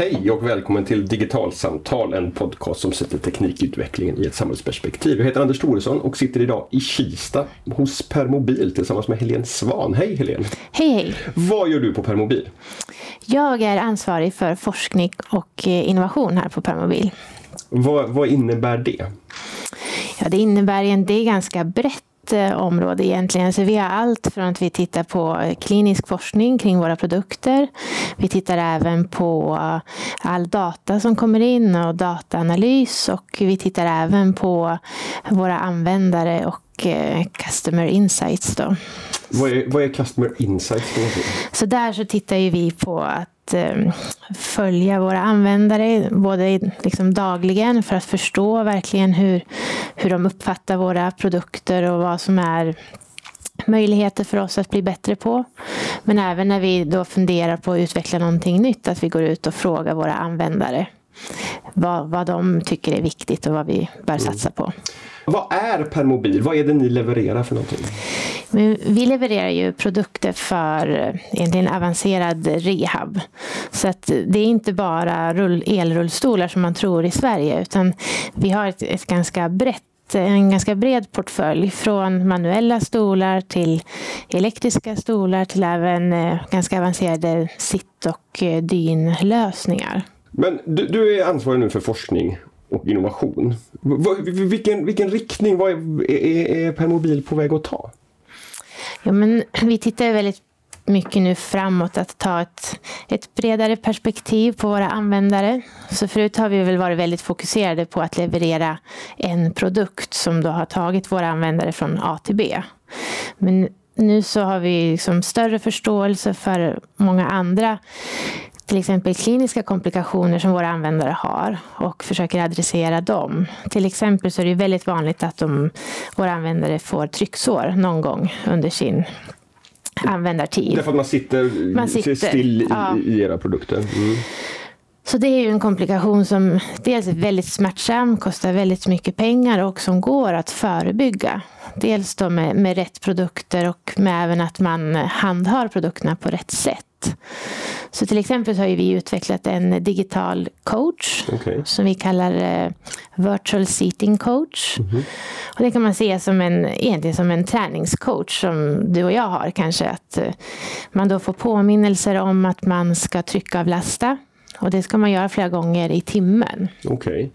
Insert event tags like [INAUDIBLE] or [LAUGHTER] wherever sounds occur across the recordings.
Hej och välkommen till Digitalsamtal, en podcast som sätter teknikutvecklingen i ett samhällsperspektiv. Jag heter Anders Thoresson och sitter idag i Kista hos Permobil tillsammans med Helene Svan. Hej Helene! Hej hej! Vad gör du på Permobil? Jag är ansvarig för forskning och eh, innovation här på Permobil. Vad, vad innebär det? Ja, det innebär en, det är ganska brett Eh, område egentligen. Så vi har allt från att vi tittar på klinisk forskning kring våra produkter. Vi tittar även på all data som kommer in och dataanalys och vi tittar även på våra användare och eh, customer insights. Då. Vad är, vad är Customer Insights? då? Så där så tittar ju vi på att eh, följa våra användare både liksom dagligen för att förstå verkligen hur, hur de uppfattar våra produkter och vad som är möjligheter för oss att bli bättre på. Men även när vi då funderar på att utveckla någonting nytt, att vi går ut och frågar våra användare vad, vad de tycker är viktigt och vad vi bör satsa på. Vad är Permobil? Vad är det ni levererar för någonting? Vi levererar ju produkter för eh, egentligen avancerad rehab. Så att det är inte bara rull, elrullstolar som man tror i Sverige utan vi har ett, ett ganska brett en ganska bred portfölj från manuella stolar till elektriska stolar till även eh, ganska avancerade sitt och eh, dynlösningar. Men du, du är ansvarig nu för forskning och innovation. Vilken, vilken riktning vad är, är, är Permobil på väg att ta? Ja, men vi tittar väldigt mycket nu framåt att ta ett, ett bredare perspektiv på våra användare. Så förut har vi väl varit väldigt fokuserade på att leverera en produkt som då har tagit våra användare från A till B. Men nu så har vi liksom större förståelse för många andra till exempel kliniska komplikationer som våra användare har och försöker adressera dem. Till exempel så är det väldigt vanligt att de, våra användare får trycksår någon gång under sin användartid. Därför att man sitter, Man sitter, still i, ja. i era produkter. Mm. Så det är ju en komplikation som dels är väldigt smärtsam, kostar väldigt mycket pengar och som går att förebygga. Dels då med, med rätt produkter och med även att man handhar produkterna på rätt sätt. Så till exempel så har vi utvecklat en digital coach Okej. som vi kallar eh, virtual seating coach. Och det kan man se som en, egentligen som en träningscoach som du och jag har kanske. Att eh, man då får påminnelser om att man ska tryckavlasta. Och det ska man göra flera gånger i timmen. Okej.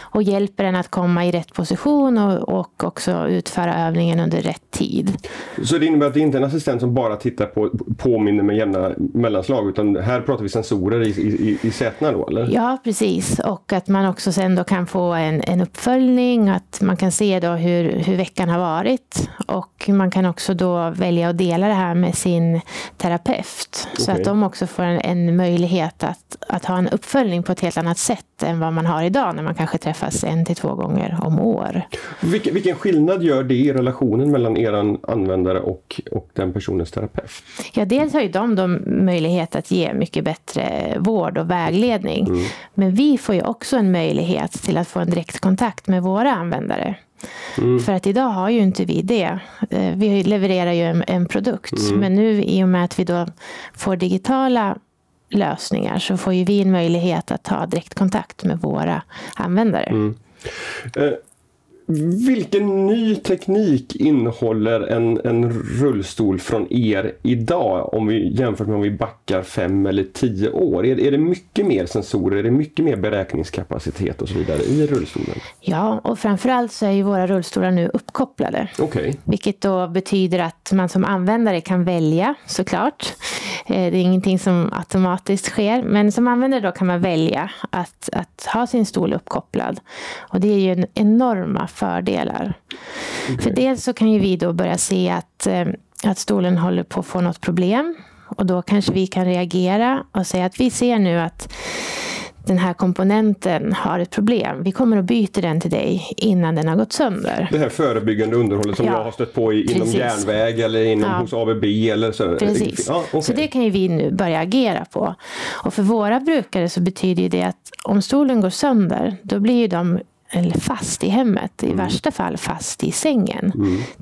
Och hjälper en att komma i rätt position och, och också utföra övningen under rätt tid. Så det innebär att det inte är en assistent som bara tittar på påminner med jämna mellanslag utan här pratar vi sensorer i, i, i sätena då eller? Ja, precis. Och att man också sen då kan få en, en uppföljning, att man kan se då hur, hur veckan har varit. Och man kan också då välja att dela det här med sin terapeut. Så Okej. att de också får en, en möjlighet att, att ha en uppföljning på ett helt annat sätt än vad man har idag när man kanske träffas en till två gånger om år. Vilken, vilken skillnad gör det i relationen mellan eran användare och, och den personens terapeut? Ja, dels har ju de då möjlighet att ge mycket bättre vård och vägledning. Men vi får ju också en möjlighet till att få en direktkontakt med våra användare. För att idag har ju inte vi det. Eh, Vi levererar ju en, en produkt. Men nu i och med att vi då får digitala lösningar så får ju vi en möjlighet att ta direktkontakt med våra användare. Eh, vilken ny teknik innehåller en, en rullstol från er idag om vi jämfört med om vi backar fem eller tio år? Är, är det mycket mer sensorer, är det mycket mer beräkningskapacitet och så vidare i rullstolen? Ja, och framförallt så är ju våra rullstolar nu uppkopplade. Okej. Vilket då betyder att man som användare kan välja såklart. Eh, Det är ingenting som automatiskt sker. Men som användare då kan man välja att, att ha sin stol uppkopplad. Och det är ju en enorma fördelar. För dels så kan ju vi då börja se att, eh, att stolen håller på att få något problem. Och då kanske vi kan reagera och säga att vi ser nu att den här komponenten har ett problem. Vi kommer att byta den till dig innan den har gått sönder. Det här förebyggande underhållet som Ja, jag har stött på i, inom järnväg eller inom Ja. hos ABB eller så. Precis. Ja, okej. Så det kan ju vi nu börja agera på. Och för våra brukare så betyder det att om stolen går sönder, då blir de eller fast i hemmet, i värsta fall fast i sängen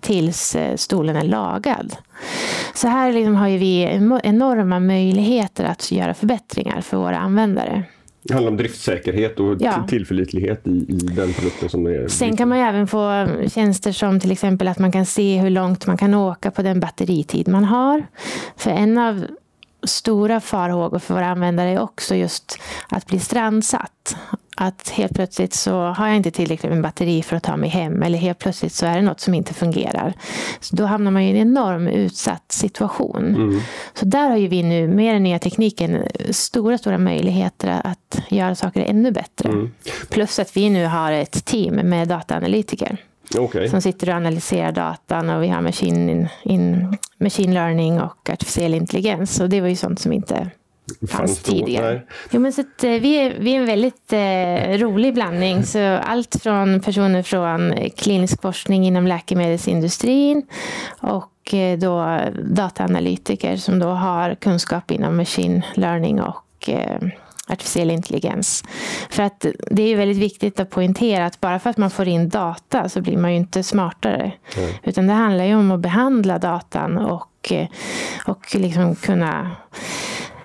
tills eh, stolen är lagad. Så här liksom har vi enorma möjligheter att göra förbättringar för våra användare. Det handlar om driftsäkerhet och Ja. tillförlitlighet i, i den produkten som är Sen kan man ju även få tjänster som till exempel att man kan se hur långt man kan åka på den batteritid man har. För en av stora farhågor för våra användare är också just att bli strandsatt. Att helt plötsligt så har jag inte tillräckligt med batteri för att ta mig hem eller helt plötsligt så är det något som inte fungerar. Så då hamnar man i en enorm utsatt situation. Så där har ju vi nu med den nya tekniken stora, stora möjligheter att göra saker ännu bättre. Plus att vi nu har ett team med dataanalytiker Okej. som sitter och analyserar datan och vi har machine, in, in, machine learning och artificiell intelligens. Och det var ju sånt som inte fanns tidigare. Jo, men så eh, vi, är, vi är en väldigt eh, rolig blandning. Så allt från personer från eh, klinisk forskning inom läkemedelsindustrin och eh, då dataanalytiker som då har kunskap inom machine learning och eh, artificiell intelligens. För att det är väldigt viktigt att poängtera att bara för att man får in data så blir man ju inte smartare. Utan det handlar ju om att behandla datan och, och liksom kunna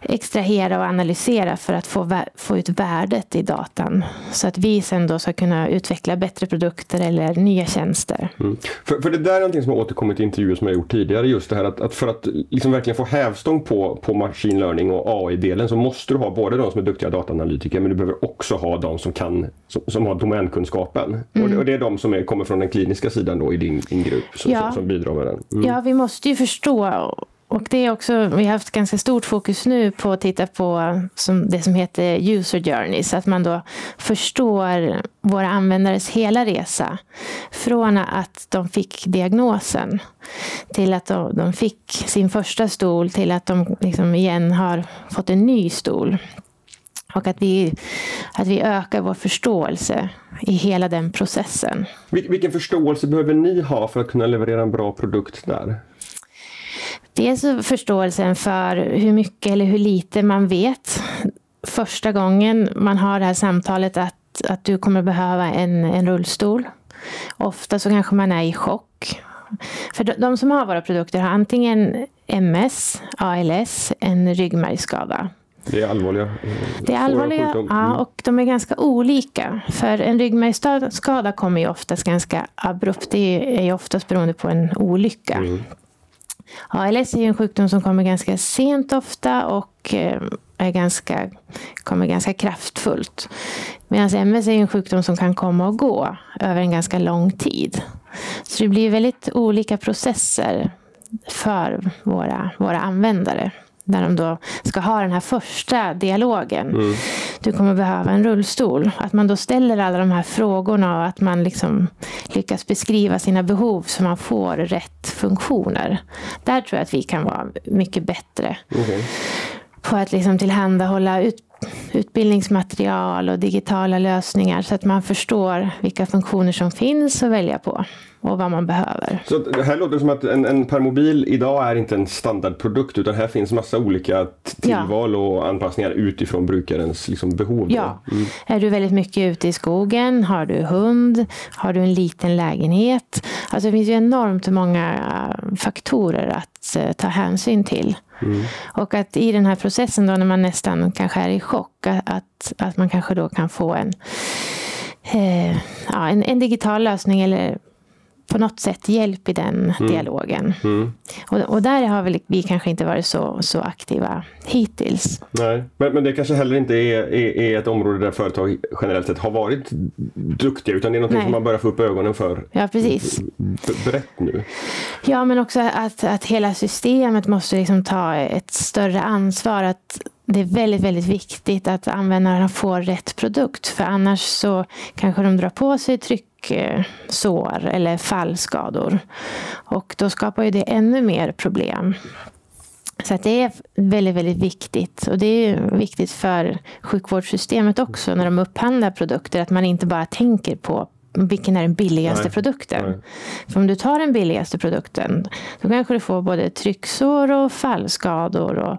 extrahera och analysera för att få, få ut värdet i datan. Så att vi sen då ska kunna utveckla bättre produkter eller nya tjänster. Mm. För, för det där är någonting som har återkommit i intervjuer som jag gjort tidigare. Just det här att, att för att liksom verkligen få hävstång på, på machine learning och AI-delen så måste du ha både de som är duktiga dataanalytiker men du behöver också ha de som kan som, som har domänkunskapen. Och, det, och det är de som är, kommer från den kliniska sidan då i din, din grupp som, Ja. som, som bidrar med den. Mm. Ja, vi måste ju förstå. Och det är också, vi har haft ganska stort fokus nu på att titta på eh, som, det som heter user journeys. Att man då förstår våra användares hela resa. Från att de fick diagnosen till att de, de fick sin första stol till att de liksom igen har fått en ny stol. Och att vi, att vi ökar vår förståelse i hela den processen. Vilken förståelse behöver ni ha för att kunna leverera en bra produkt där? Dels förståelsen för hur mycket eller hur lite man vet första gången man har det här samtalet att, att du kommer behöva en, en rullstol. Ofta så kanske man är i chock. För de, de som har våra produkter har antingen MS, ALS, en ryggmärgsskada. Det är allvarliga eh, Det är allvarliga ja, Mm. och de är ganska olika. För en ryggmärgsskada kommer ju oftast ganska abrupt. Det är ju oftast beroende på en olycka. ALS är ju en sjukdom som kommer ganska sent ofta och eh, är ganska, kommer ganska kraftfullt. Medan MS är en sjukdom som kan komma och gå över en ganska lång tid. Så det blir väldigt olika processer för våra, våra användare. När de då ska ha den här första dialogen. Du kommer behöva en rullstol. Att man då ställer alla de här frågorna och att man liksom lyckas beskriva sina behov så man får rätt funktioner. Där tror jag att vi kan vara mycket bättre Okej. på att liksom tillhandahålla ut, utbildningsmaterial och digitala lösningar så att man förstår vilka funktioner som finns att välja på och vad man behöver. Så det här låter som att en, en permobil idag är inte en standardprodukt utan här finns massa olika t- Ja. tillval och anpassningar utifrån brukarens liksom, behov. Ja. Är du väldigt mycket ute i skogen? Har du hund? Har du en liten lägenhet? Alltså det finns ju enormt många eh, faktorer att eh, ta hänsyn till. Mm. Och att i den här processen då när man nästan kanske är i chock, att, att man kanske då kan få en, eh, ja, en, en digital lösning eller på något sätt hjälp i den dialogen. Mm. Och, och där har väl vi kanske inte varit så, så aktiva hittills. Nej, men, men det kanske heller inte är, är, är ett område där företag generellt sett har varit duktiga utan det är något Nej. som man börjar få upp ögonen för Ja, precis. brett nu. Ja, men också att, att hela systemet måste liksom ta ett större ansvar. Att det är väldigt, väldigt viktigt att användarna får rätt produkt. För annars så kanske de drar på sig Eh, sår eller fallskador. Och då skapar ju det ännu mer problem. Så att det är väldigt, väldigt viktigt. Och det är viktigt för sjukvårdssystemet också när de upphandlar produkter. Att man inte bara tänker på vilken är den billigaste Nej. produkten. Nej. För om du tar den billigaste produkten då kanske du får både trycksår och fallskador. Och,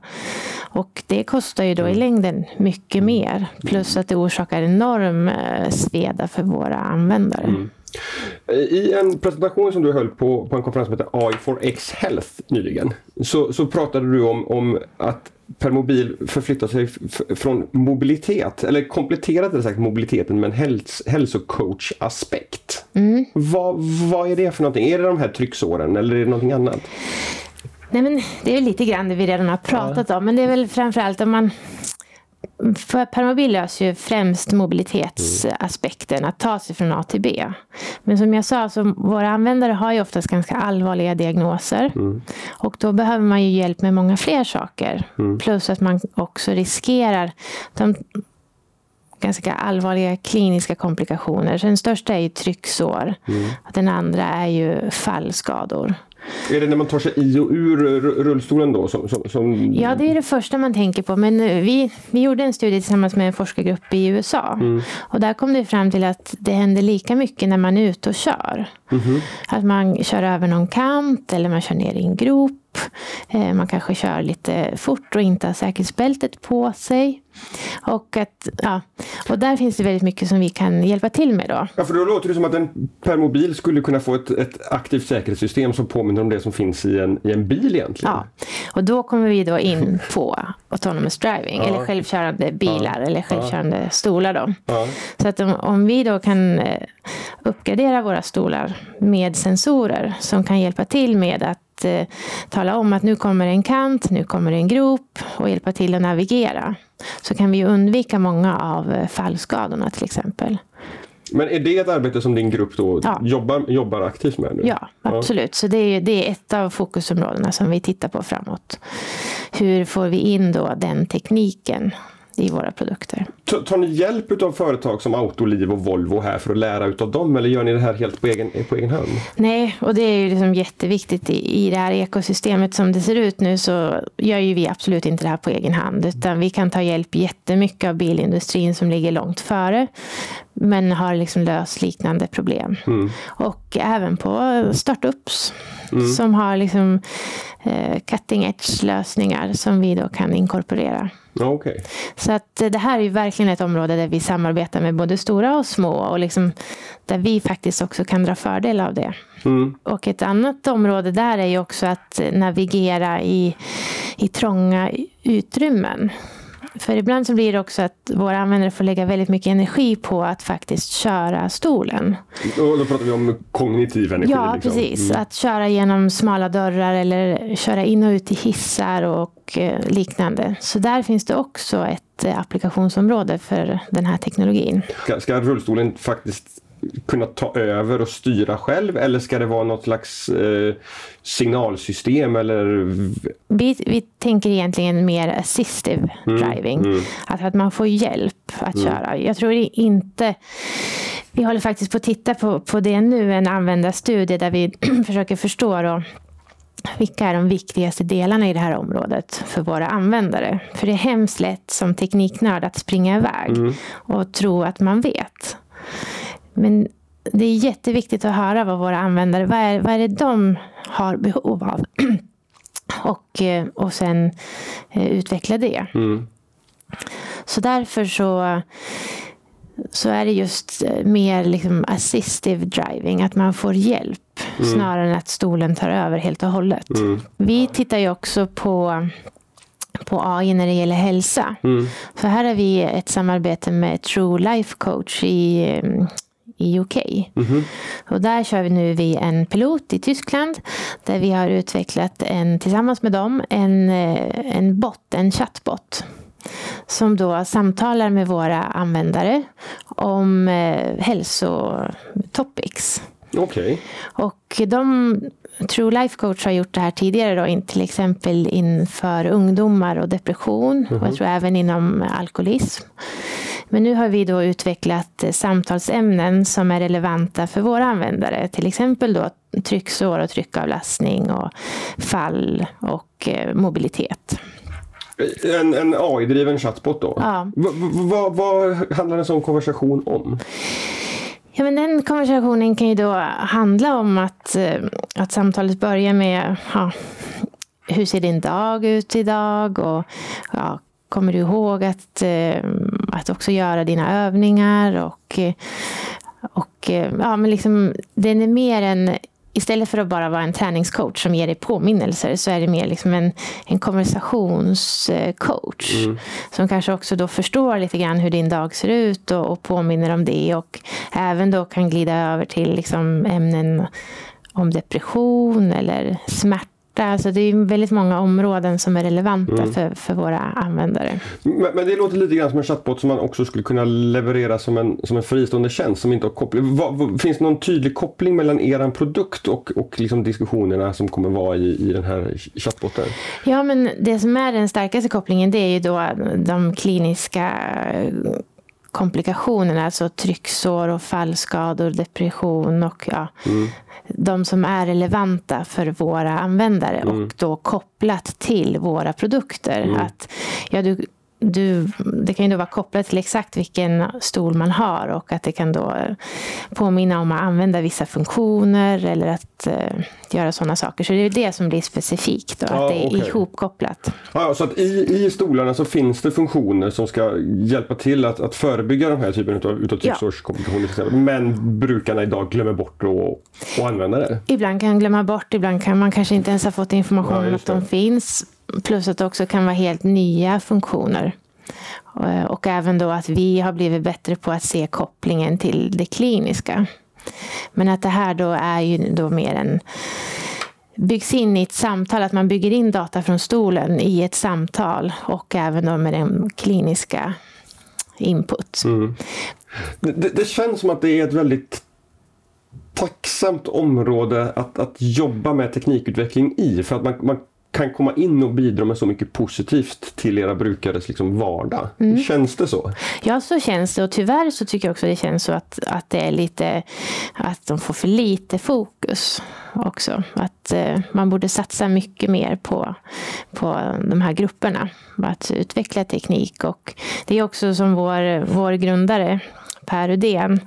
och det kostar ju då i längden mycket mer. Plus att det orsakar enorm eh, sveda för våra användare. Mm. I en presentation som du höll på, på en konferens som heter AI for X Health nyligen så, så pratade du om, om att Permobil förflyttar sig från mobilitet, eller kompletterade sagt mobiliteten med en häls hälsocoach-aspekt. Mm. Vad, vad är det för någonting? Är det de här trycksåren eller är det någonting annat? Nej, men det är lite grann det vi redan har pratat ja. om, men det är väl framförallt om man för permobil löser ju främst mobilitetsaspekten, att ta sig från A till B. Men som jag sa, så våra användare har ju oftast ganska allvarliga diagnoser. Mm. Och då behöver man ju hjälp med många fler saker. Mm. Plus att man också riskerar de ganska allvarliga kliniska komplikationer. Så den största är ju trycksår. Mm. Den andra är ju fallskador. Är det när man tar sig i och ur rullstolen då? Som, som, som... Ja, det är det första man tänker på. Men vi, vi gjorde en studie tillsammans med en forskargrupp i USA. Mm. Och där kom det fram till att det händer lika mycket när man är ute och kör. Mm. Att man kör över någon kant eller man kör ner i en grop. Eh, man kanske kör lite fort och inte har säkerhetsbältet på sig. Och, att, ja, och där finns det väldigt mycket som vi kan hjälpa till med. Då. Ja, för då låter det som att en permobil skulle kunna få ett, ett aktivt säkerhetssystem som påminner om det som finns i en, i en bil egentligen. Ja, och då kommer vi då in [LAUGHS] på autonomous driving, ja. eller självkörande bilar ja. eller självkörande ja. stolar. Då. Så att om, om vi då kan eh, uppgradera våra stolar med sensorer som kan hjälpa till med att eh, tala om att nu kommer en kant, nu kommer en grop och hjälpa till att navigera. Så kan vi undvika många av eh, fallskadorna till exempel. Men är det ett arbete som din grupp då ja. jobbar, jobbar aktivt med nu? Ja, absolut. Ja. Så det är, det är ett av fokusområdena som vi tittar på framåt. Hur får vi in då den tekniken i våra produkter. Tar ni hjälp av företag som Autoliv och Volvo här för att lära utav dem eller gör ni det här helt på egen, på egen hand? Nej, och det är ju liksom jätteviktigt i, i det här ekosystemet som det ser ut nu så gör ju vi absolut inte det här på egen hand utan vi kan ta hjälp jättemycket av bilindustrin som ligger långt före men har liksom löst liknande problem. Mm. Och även på startups mm. som har liksom, eh, cutting edge lösningar som vi då kan inkorporera. Okay. Så att det här är ju verkligen ett område där vi samarbetar med både stora och små och liksom där vi faktiskt också kan dra fördel av det. Mm. Och ett annat område där är ju också att navigera i, i trånga utrymmen. För ibland så blir det också att våra användare får lägga väldigt mycket energi på att faktiskt köra stolen. Och då pratar vi om kognitiv energi? Ja, liksom. precis. Mm. Att köra genom smala dörrar eller köra in och ut i hissar och eh, liknande. Så där finns det också ett eh, applikationsområde för den här teknologin. Ska, ska rullstolen faktiskt kunna ta över och styra själv eller ska det vara något slags eh, signalsystem? Eller... Vi, vi tänker egentligen mer assistive mm, driving. Mm. Att, att man får hjälp att mm. köra. Jag tror inte vi håller faktiskt på att titta på, på det nu, en användarstudie där vi [CLEARS THROAT] försöker förstå då, vilka är de viktigaste delarna i det här området för våra användare? För det är hemskt lätt som tekniknörd att springa iväg mm. och tro att man vet. Men det är jätteviktigt att höra vad våra användare, vad är, vad är det de har behov av? [CLEARS THROAT] och, eh, och sen eh, utveckla det. Mm. Så därför så, så är det just eh, mer liksom assistive driving, att man får hjälp mm. snarare än att stolen tar över helt och hållet. Mm. Vi tittar ju också på på AI när det gäller hälsa. Mm. Så här har vi ett samarbete med True Life Coach i i UK. Mm -hmm. Och där kör vi nu vi en pilot i Tyskland där vi har utvecklat en, tillsammans med dem en, en bot, en chattbot som då samtalar med våra användare om eh, hälsotopics. Okay. Och de, True Life Coach har gjort det här tidigare, då, till exempel inför ungdomar och depression mm -hmm. och jag mhm. tror även inom alkoholism. Men nu har vi då utvecklat eh, samtalsämnen som är relevanta för våra användare. Till exempel då trycksår och tryckavlastning och fall och eh, mobilitet. En, en AI-driven chatbot då? Ja. Vad handlar en sån konversation om? Ja, men den konversationen kan ju då handla om att, eh, att samtalet börjar med ja, hur ser din dag ut idag? Och ja, kommer du ihåg att, eh, att också göra dina övningar och, eh, och ja, men liksom, den är mer en istället för att bara vara en träningscoach som ger dig påminnelser så är det mer liksom en, en konversationscoach. Mm. Som kanske också då förstår lite grann hur din dag ser ut och, och påminner om det. Och även då kan glida över till liksom ämnen om depression eller smärta Alltså det är väldigt många områden som är relevanta mm. för, för våra användare. Men, men, det låter lite grann som en chatbot som man också skulle kunna leverera som en, som en fristående tjänst som inte har koppling. Vad, finns det någon tydlig koppling mellan er produkt och, och liksom diskussionerna som kommer vara i, i den här chattboten? Ja, men det som är den starkaste kopplingen det är ju då de kliniska komplikationerna, alltså trycksår och fallskador, depression och ja, mm. De som är relevanta för våra användare mm. och då kopplat till våra produkter. Mm. Att ja, du, du, det kan ju då vara kopplat till exakt vilken stol man har och att det kan då påminna om att använda vissa funktioner eller att uh, göra sådana saker. Så det är det som blir specifikt, då, ja, att det är okay. ihopkopplat. Ja, så att i, i stolarna så finns det funktioner som ska hjälpa till att, att förebygga de här typen av, utav trycksårskomplikationer. Ja. Men brukarna idag glömmer bort att, använda det. Ibland kan glömma bort, ibland kan man kanske inte ens ha fått information om att de finns. Plus att det också kan vara helt nya funktioner. Eh, och även då att vi har blivit bättre på att se kopplingen till det kliniska. Men att det här då är ju då mer en byggs in i ett samtal, att man bygger in data från stolen i ett samtal och även då med den kliniska input. Mm. Det, det, känns som att det är ett väldigt tacksamt område att, att jobba med teknikutveckling i. För att man, man kan komma in och bidra med så mycket positivt till era brukares liksom vardag. Mm. Känns det så? Ja, så känns det. Och tyvärr så tycker jag också det känns så att, att det är lite att de får för lite fokus också. Att eh, man borde satsa mycket mer på, på de här grupperna. Att utveckla teknik. Och det är också som vår, vår grundare Per Udén.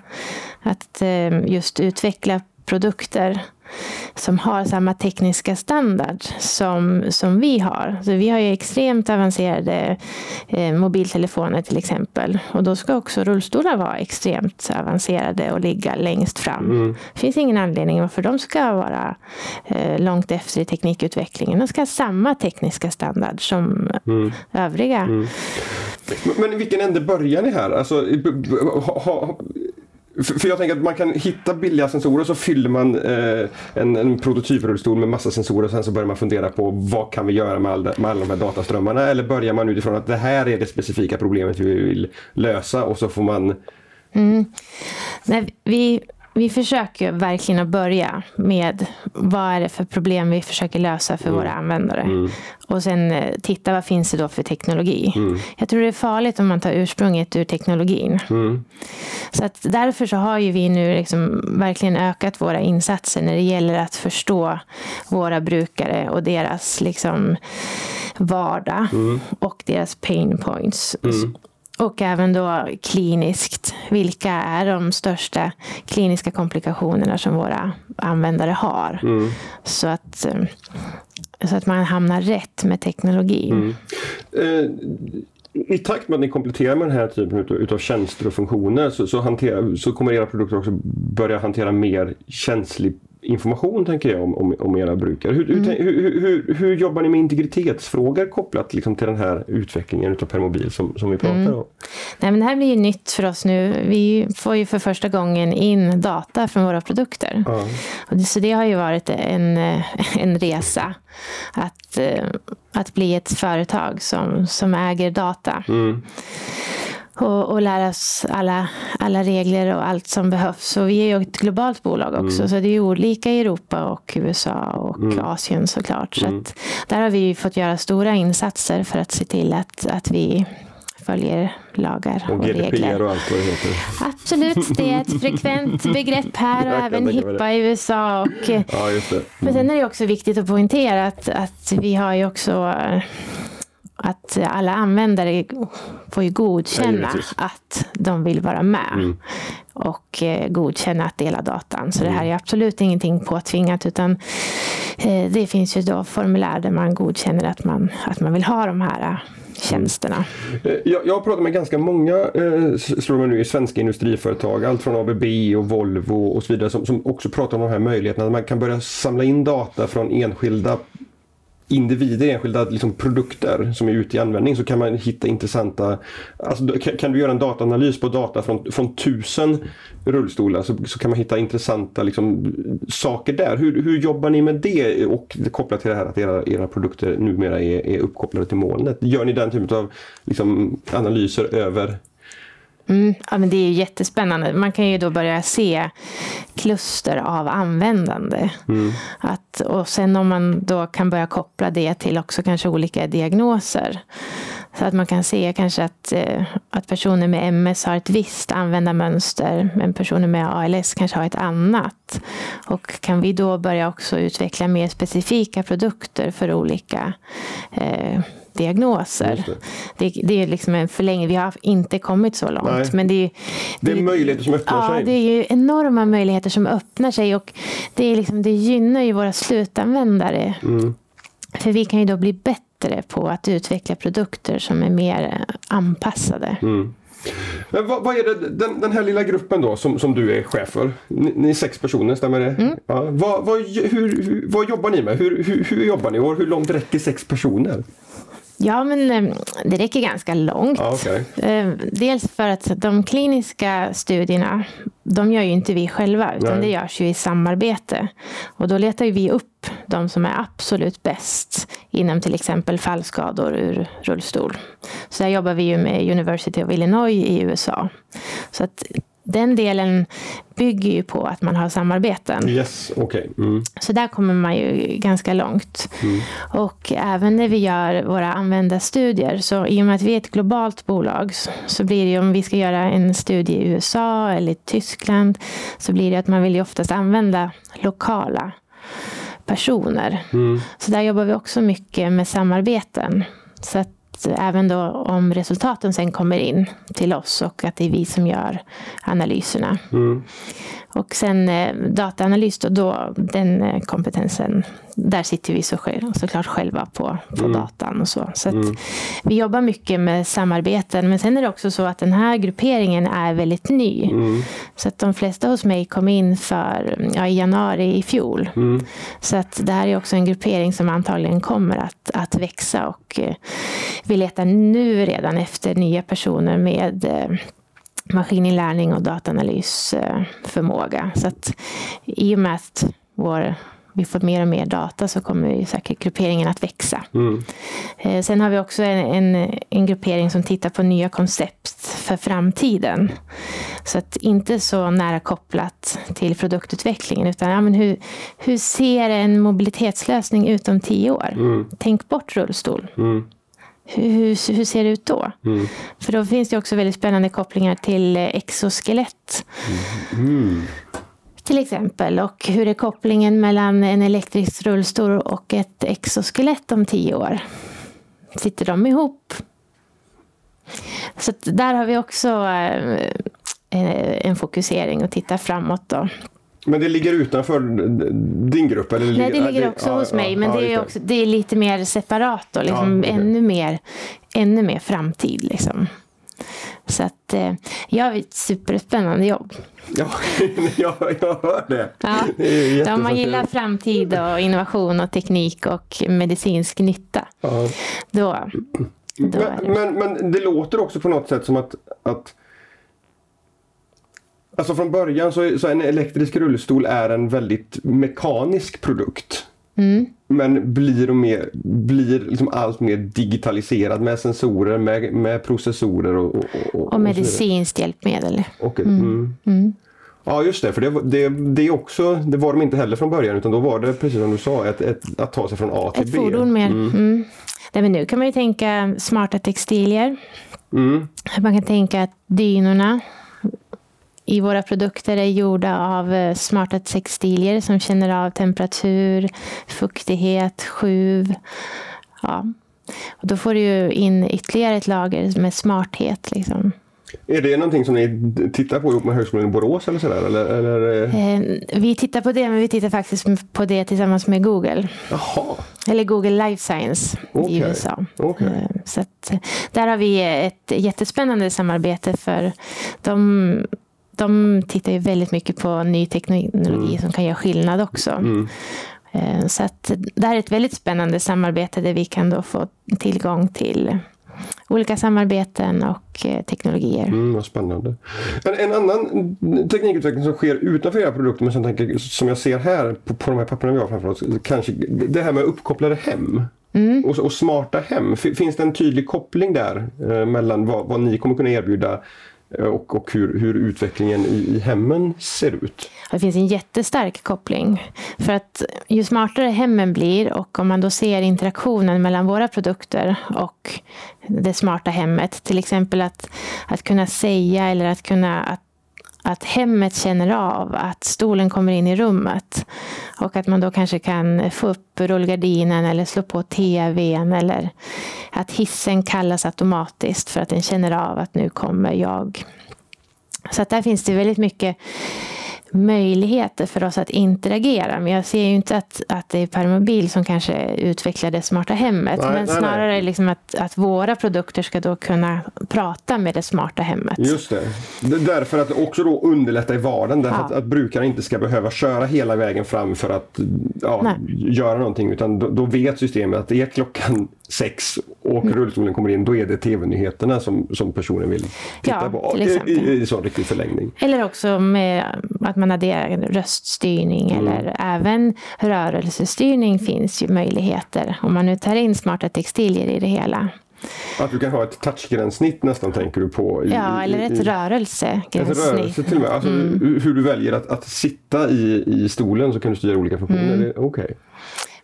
Att eh, just utveckla produkter som har samma tekniska standard som, som vi har. Så vi har ju extremt avancerade eh, mobiltelefoner till exempel. Och då ska också rullstolar vara extremt avancerade och ligga längst fram. Mm. Det finns ingen anledning varför de ska vara eh, långt efter i teknikutvecklingen. De ska ha samma tekniska standard som mm. övriga. Mm. Men i vilken ände börjar ni här? Alltså, ha, ha, för, jag tänker att man kan hitta billiga sensorer och så fyller man eh, en, en prototyprullstol med massa sensorer och sen så börjar man fundera på vad kan vi göra med, all, med alla de här dataströmmarna eller börjar man utifrån att det här är det specifika problemet vi vill lösa och så får man mm. Nej, vi vi försöker verkligen att börja med vad är det för problem vi försöker lösa för mm. våra användare. Mm. Och sen eh, titta vad finns det då för teknologi. Mm. Jag tror det är farligt om man tar ursprunget ur teknologin. Mm. Så att därför så har ju vi nu liksom verkligen ökat våra insatser när det gäller att förstå våra brukare och deras liksom vardag mm. och deras pain points. Och även då kliniskt. Vilka är de största kliniska komplikationerna som våra användare har? Mm. Så, att, eh, så att man hamnar rätt med teknologin. Mm. Eh, I takt med att ni kompletterar med den här typen utav, utav tjänster och funktioner så, så, hantera, så kommer era produkter också börja hantera mer känslig information tänker jag om, om, om era brukare. Hur, mm. hur, hur, hur, jobbar ni med integritetsfrågor kopplat liksom till den här utvecklingen utav Permobil som, som vi pratar mm. om? Nej, men det här blir ju nytt för oss nu. Vi får ju för första gången in data från våra produkter. Ja. Och så det har ju varit en, en resa att, eh, att bli ett företag som, som äger data. Mm och, och lära oss alla, alla regler och allt som behövs. Och vi är ju ett globalt bolag också, mm. så det är olika i Europa och USA och mm. Asien såklart. Så mm. där har vi fått göra stora insatser för att se till att, att vi följer lagar och, och GDPR regler. och allt vad det heter. Absolut, det är ett frekvent [LAUGHS] begrepp här och även HIPPA i USA. Och, ja, just det. Men sen är det också viktigt att poängtera att, att vi har ju också att alla användare får ju godkänna ja, att de vill vara med. Mm. Och eh, godkänna att dela datan. Så mm. det här mm. är absolut ingenting påtvingat. Utan eh, det finns ju då formulär där man godkänner att man, att man vill ha de här tjänsterna. Eh, Jag, jag har pratat med ganska många eh, slår nu, i svenska industriföretag, allt från ABB och Volvo och så vidare, som, som också pratar om de här möjligheterna. Att man kan börja samla in data från enskilda individer, enskilda liksom produkter som är ute i användning så kan man hitta intressanta... Alltså, kan, kan du göra en dataanalys på data från, från tusen rullstolar så, så kan man hitta intressanta liksom, saker där. Hur, hur jobbar ni med det och kopplat till det här att era, era produkter numera är, är uppkopplade till molnet? Gör ni den typen av liksom, analyser över Mm, ja, men det är ju jättespännande. Man kan ju då börja se kluster av användande. Mm. Att, och sen om man då kan börja koppla det till också kanske olika diagnoser. Så att man kan se kanske att, eh, att personer med MS har ett visst användarmönster, men personer med ALS kanske har ett annat. Och kan vi då börja också utveckla mer specifika produkter för olika eh, diagnoser. Just Det. Det, är liksom en förlängning. Vi har inte kommit så långt. Nej. Men det är, Det är möjligheter som öppnar ja, sig. det är ju enorma möjligheter som öppnar sig och det, är liksom, det gynnar ju våra slutanvändare. Mm. För vi kan ju då bli bättre på att utveckla produkter som är mer eh, anpassade. Mm. Men vad, vad är det, den, den här lilla gruppen då som, som du är chef för? Ni, ni är sex personer, stämmer det? Mm. Ja, vad, vad, hur, hur, vad jobbar ni med? Hur, hur, hur jobbar ni och hur långt räcker sex personer? Ja, men eh, det räcker ganska långt. Okej. Eh, Dels för att de kliniska studierna, de gör ju inte vi själva, utan Nej. det görs ju i samarbete. Och då letar ju vi upp de som är absolut bäst inom till exempel fallskador ur rullstol. Så där jobbar vi ju med University of Illinois i USA. Så att den delen bygger ju på att man har samarbeten. Yes, okej. Mm. Så där kommer man ju ganska långt. Och även när vi gör våra användarstudier, så i och med att vi är ett globalt bolag, så- så blir det ju om vi ska göra en studie i USA eller i Tyskland, så blir det att man vill ju oftast använda lokala personer. Mm. Så där jobbar vi också mycket med samarbeten. Så att även då om resultaten sen kommer in till oss och att det är vi som gör analyserna. Mm. Och sen eh, dataanalys, då, då, den eh, kompetensen, där sitter vi så, såklart själva på, på datan och så. Så att vi jobbar mycket med samarbeten. Men sen är det också så att den här grupperingen är väldigt ny. Mm. Så att de flesta hos mig kom in för, ja, i januari i fjol. Mm. Så att det här är också en gruppering som antagligen kommer att, att växa. Och eh, vi letar nu redan efter nya personer med maskininlärning och dataanalysförmåga. Så att i och med att vår, vi får mer och mer data så kommer ju säkert grupperingen att växa. Mm. Eh, Sen har vi också en, en, en gruppering som tittar på nya koncept för framtiden. Så att inte så nära kopplat till produktutvecklingen utan ja, men hur, hur ser en mobilitetslösning ut om tio år? Tänk bort rullstol. Mm. Hur, hur, hur ser det ut då? Mm. För då finns det också väldigt spännande kopplingar till eh, exoskelett. Mm. Till exempel. Och hur är kopplingen mellan en elektrisk rullstol och ett exoskelett om tio år? Sitter de ihop? Så där har vi också eh, eh, en fokusering och titta framåt. Då. Men det ligger utanför din grupp? Eller Nej, det ligger också ja, hos ja, mig, men ja, det, är också, det är lite mer separat då, liksom okej. ännu, mer, ännu mer framtid. Liksom. Så att eh, jag har ett superspännande jobb. Ja, [LAUGHS] jag, jag hör det. Ja. det är Ja, man gillar framtid och innovation och teknik och medicinsk nytta. Ja. Då, då Men, det. men, men det låter också på något sätt som att, att Alltså från början så, så en elektrisk rullstol är en väldigt mekanisk produkt. Mm. Men blir, och mer, blir liksom allt mer digitaliserad med sensorer, med, med processorer och, och, och, och medicinskt hjälpmedel. Och, mm. Mm. Ja just det, för det, det, det, är också, det var de inte heller från början utan då var det precis som du sa ett, ett, att ta sig från A till Ett B. fordon mer. Mm. Nej, men nu kan man ju tänka smarta textilier. Mm. Man kan tänka att dynorna i våra produkter är gjorda av eh, smarta textilier som känner av temperatur, fuktighet, sjuv. Ja. Och då får du in ytterligare ett lager med smarthet. Liksom. Är det någonting som ni tittar på ihop med Högskolan i Borås eller sådär? Eller, eller? Eh, vi tittar på det, men vi tittar faktiskt på det tillsammans med Google. Jaha. Eller Google Life Science okay. i USA. Okay. Så att, där har vi ett jättespännande samarbete för de de tittar ju väldigt mycket på ny teknologi mm. som kan göra skillnad också. Mm. Så att det här är ett väldigt spännande samarbete där vi kan då få tillgång till olika samarbeten och eh, teknologier. Mm, vad spännande. En, en annan teknikutveckling som sker utanför era produkter, men som, tänker, som jag ser här på, på de här papperna vi har framför oss, kanske det här med uppkopplade hem. Mm. Och, och, smarta hem. Finns det en tydlig koppling där eh, mellan vad, vad ni kommer kunna erbjuda Eh, Eh, och, och hur, hur, utvecklingen i, i hemmen ser ut. Det finns en jättestark koppling. För att ju smartare hemmen blir och om man då ser interaktionen mellan våra produkter och det smarta hemmet, till exempel att, att kunna säga eller att kunna att att hemmet känner av att stolen kommer in i rummet. Och att man då kanske kan få upp rullgardinen eller slå på tvn eller att hissen kallas automatiskt för att den känner av att nu kommer jag. Så att där finns det väldigt mycket möjligheter för oss att interagera. Men jag ser ju inte att, att det är Permobil som kanske utvecklar det smarta hemmet. Nej, men nej, snarare nej. Liksom att, att våra produkter ska då kunna prata med det smarta hemmet. Just det. Därför att också då underlätta i vardagen. Därför ja. att, att brukaren inte ska behöva köra hela vägen fram för att ja, göra någonting. Utan då, då, vet systemet att det är klockan sex och mm. rullstolen kommer in. Då är det tv-nyheterna som, som personen vill titta ja, på. I, i, I sån riktig förlängning. Eller också med att man adderar röststyrning mm. eller även rörelsestyrning finns ju möjligheter om man nu tar in smarta textilier i det hela. Att du kan ha ett touchgränssnitt nästan tänker du på? I, ja, eller ett rörelsegränssnitt. Ett rörelse till och med. Alltså, mm. Hur du väljer att, att sitta i, i stolen så kan du styra olika funktioner. Mm. Okej. Okay.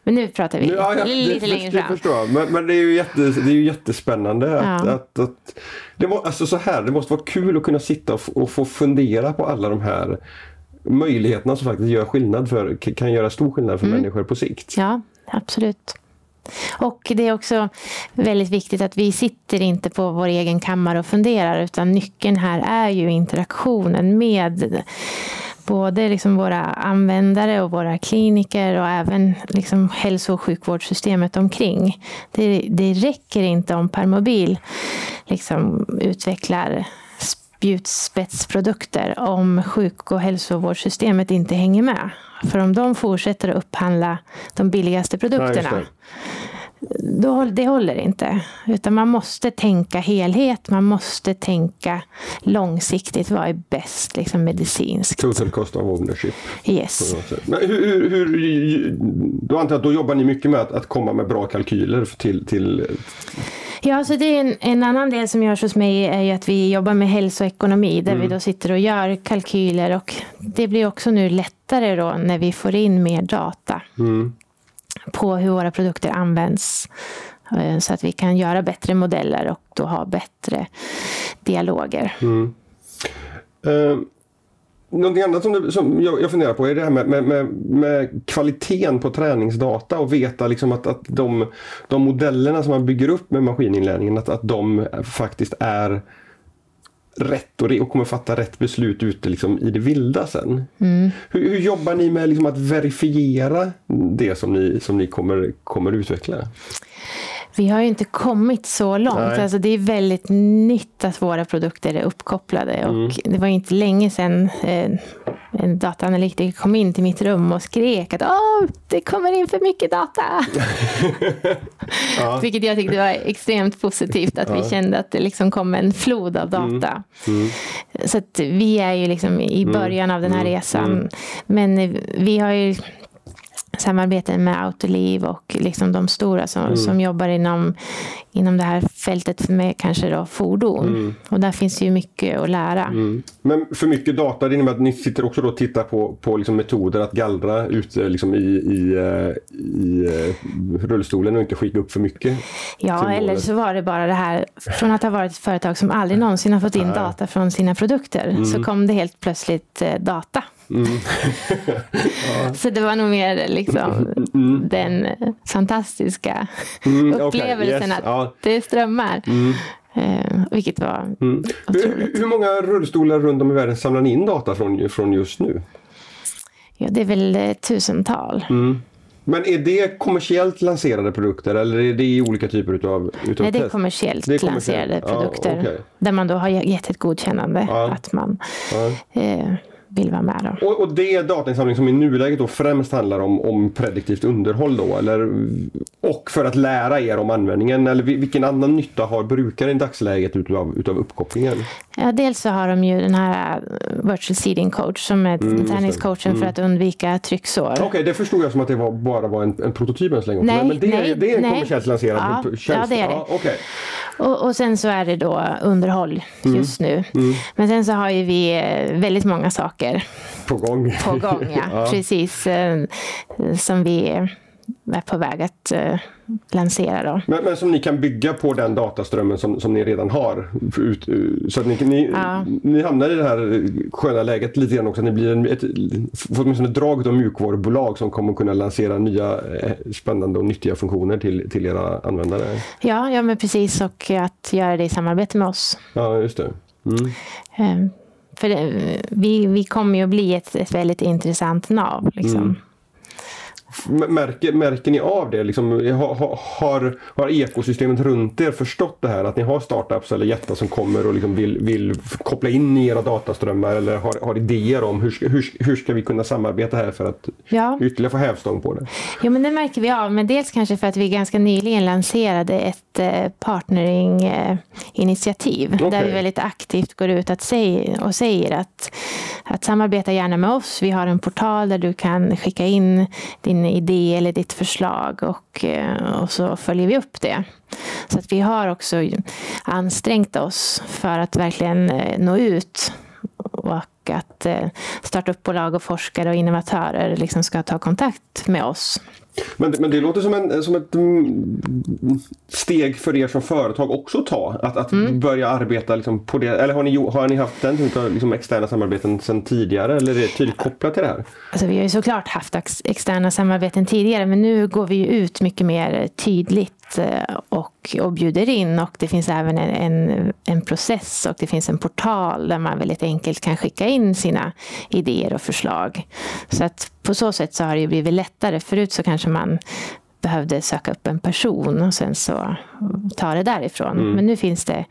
Men nu pratar vi ja, ja, lite det, längre fram. Det förstår jag. Men, men, det, är ju jätte, det är ju jättespännande. Att, ja. att, att, det, må, alltså så här, det måste vara kul att kunna sitta och, och få fundera på alla de här möjligheterna som faktiskt gör skillnad för, kan göra stor skillnad för mm. människor på sikt. Ja, absolut. Och det är också väldigt viktigt att vi sitter inte på vår egen kammare och funderar utan nyckeln här är ju interaktionen med både liksom våra användare och våra kliniker och även liksom hälso och sjukvårdssystemet omkring. Det, det räcker inte om Permobil liksom utvecklar spjutspetsprodukter om sjuk och hälsovårdssystemet inte hänger med. För om de fortsätter att upphandla de billigaste produkterna då, det håller inte. Utan man måste tänka helhet, man måste tänka långsiktigt. Vad är bäst liksom medicinskt? Total cost of ownership. Yes. Men hur, hur, då antar jag att då jobbar ni mycket med att, att komma med bra kalkyler till, till Ja, så det är en, en, annan del som görs hos mig är ju att vi jobbar med hälsoekonomi där mm. vi då sitter och gör kalkyler och det blir också nu lättare då när vi får in mer data. Mm på hur våra produkter används eh, så att vi kan göra bättre modeller och då ha bättre dialoger. Mm. Uh, någonting annat som, det, som jag, jag, funderar på är det här med, med, med, med kvaliteten på träningsdata och veta liksom att, att de, de modellerna som man bygger upp med maskininlärningen att, att de faktiskt är rätt och, och kommer fatta rätt beslut ute liksom i det vilda sen. Mm. Hur, hur, jobbar ni med liksom att verifiera det som ni, som ni kommer, kommer utveckla? Vi har ju inte kommit så långt. Alltså det är väldigt nytt att våra produkter är uppkopplade. Mm. Och det var inte länge sedan eh, en dataanalytiker kom in till mitt rum och skrek att Åh, det kommer in för mycket data. [LAUGHS] ja. Vilket jag tyckte var extremt positivt, att ja. vi kände att det liksom kom en flod av data. Mm. Mm. Så vi är ju liksom i mm. början av den här mm. resan. Mm. Men vi har ju samarbete med Autoliv och liksom de stora som, mm. som jobbar inom, inom det här fältet med kanske då fordon. Mm. Och där finns ju mycket att lära. Mm. Men för mycket data, det innebär att ni sitter också då och tittar på, på liksom metoder att gallra ute liksom i, i, eh, i eh, rullstolen och inte skicka upp för mycket? Ja, eller så var det bara det här från att ha varit ett företag som aldrig någonsin har fått in data från sina produkter så mm. kom det helt plötsligt eh, data. Mm. ja. [LAUGHS] Så det var nog mer liksom mm. den fantastiska mm, upplevelsen okay. yes. att ja. det strömmar. Mm. Eh, vilket var Mm. Hur, hur många rullstolar runt om i världen samlar ni in data från, från just nu? Ja, det är väl eh, tusental. Mm. Men är det kommersiellt lanserade produkter eller är det i olika typer utav, utav Nej, det är kommersiellt, Det är kommersiellt. lanserade Ja, produkter. okej. Där man då har gett ett godkännande Ja. att man Ja. eh, vill vara med. Då. Och, och det är datainsamling som i nuläget då främst handlar om, om prediktivt underhåll då eller? Och för att lära er om användningen eller vi- vilken annan nytta har brukaren i dagsläget utav, utav uppkopplingen? Ja, dels så har de ju den här eh, virtual seeding coach som är Mm, träningscoachen för att undvika trycksår. Okej, det förstod jag som att det var, bara var en, en prototyp än så länge. Nej, men, det, är, nej, det är en nej. kommersiellt lanserad Ja, tjänst? ja, det är det. Ja, okej. Och, och sen så är det då underhåll Mm. just nu. Men sen så har ju vi eh, väldigt många saker På gång. på gång. Ja. [LAUGHS] Ja. Precis, eh, som vi är på väg att eh, lansera. Då. Men, men som ni kan bygga på den dataströmmen som, som ni redan har. Ut, så att ni, ni, Ja. ni hamnar i det här sköna läget lite grann också. Att ni blir en, ett, får åtminstone ett drag av mjukvarubolag som kommer kunna lansera nya eh, spännande och nyttiga funktioner till, till era användare. Ja, ja, men precis. Och att göra det i samarbete med oss. Ja, just det. Mm. Eh, för det, vi, vi kommer ju att bli ett, ett väldigt intressant nav. Liksom. Mm. Märker, märker ni av det? Liksom, har, har- har, ekosystemet runt er förstått det här? Att ni har startups eller jättar som kommer och liksom vill, vill koppla in i era dataströmmar eller har, har idéer om hur, hur, hur ska vi kunna samarbeta här för att Ja. ytterligare få hävstång på det? Jo, men det märker vi av. Men dels kanske för att vi ganska nyligen lanserade ett eh, partnering-initiativ. Okej. Där vi väldigt aktivt går ut att säg, och säger att, att samarbeta gärna med oss. Vi har en portal där du kan skicka in din idé eller ditt förslag och, eh, och så följer vi upp det. Så att vi har också ansträngt oss för att verkligen eh, nå ut och att eh, startupbolag och forskare och innovatörer liksom ska ta kontakt med oss. Men, men det låter som, en, som ett mm, steg för er som företag också att ta. Att, att Mm. börja arbeta liksom på det. Eller har ni, har ni haft den typen av liksom externa samarbeten sedan tidigare? Eller är det tydligt kopplat till det här? Alltså vi har ju såklart haft ex- externa samarbeten tidigare men nu går vi ju ut mycket mer tydligt eh, och, och bjuder in och det finns även en, en, en process och det finns en portal där man väldigt enkelt kan skicka in sina idéer och förslag. Så att på så sätt så har det blivit lättare. Förut så kanske man behövde söka upp en person och sen så ta det därifrån. Men nu finns det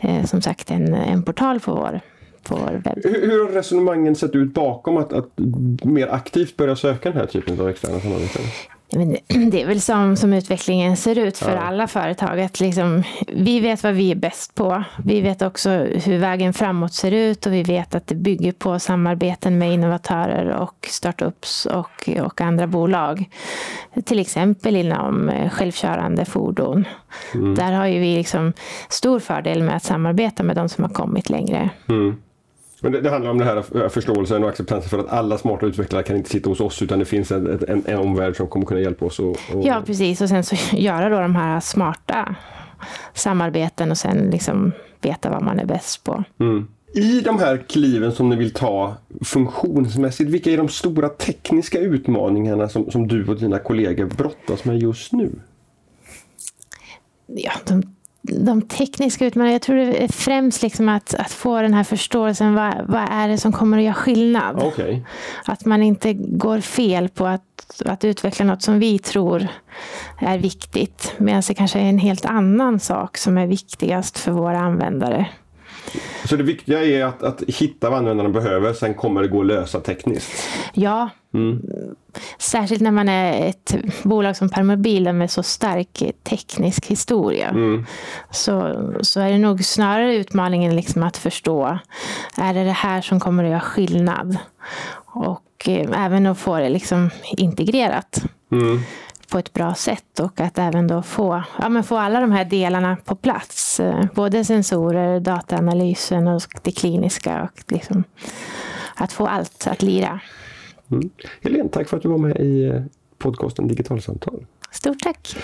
eh, som sagt en, en portal på vår. Hur, hur har resonemangen sett ut bakom att, att mer aktivt börja söka den här typen av externa samarbeten? Men [CLEARS THROAT] det är väl som, som utvecklingen ser ut för Ja. alla företag. Att liksom, vi vet vad vi är bäst på. Vi vet också hur vägen framåt ser ut och vi vet att det bygger på samarbeten med innovatörer och startups och, och andra bolag. Till exempel inom eh, självkörande fordon. Där har ju vi liksom stor fördel med att samarbeta med de som har kommit längre. Men det, det handlar om den här förståelsen och acceptansen för att alla smarta utvecklare kan inte sitta hos oss utan det finns en, en, en omvärld som kommer kunna hjälpa oss. Och, och... Ja, precis. Och sen så [LAUGHS] göra då de här smarta samarbeten och sen liksom veta vad man är bäst på. I de här kliven som ni vill ta funktionsmässigt, vilka är de stora tekniska utmaningarna som, som du och dina kollegor brottas med just nu? Ja, de, de tekniska utmaningarna, jag tror det är främst liksom att, att få den här förståelsen. Vad, vad är det som kommer att göra skillnad? Okej. Att man inte går fel på att, att utveckla något som vi tror är viktigt. Medan det kanske är en helt annan sak som är viktigast för våra användare. Så det viktiga är att, att hitta vad användarna behöver, sen kommer det gå att lösa tekniskt. Ja, särskilt när man är ett bolag som Permobil med så stark teknisk historia. Så, så är det nog snarare utmaningen liksom att förstå, är det det här som kommer att göra skillnad? Och eh, även att få det liksom integrerat på ett bra sätt och att även då få, ja, men få alla de här delarna på plats. Eh, Både sensorer, dataanalysen och det kliniska. Och liksom, att få allt att lira. Mm. Helene, tack för att du var med i eh, podcasten Digitalsamtal. Stort tack!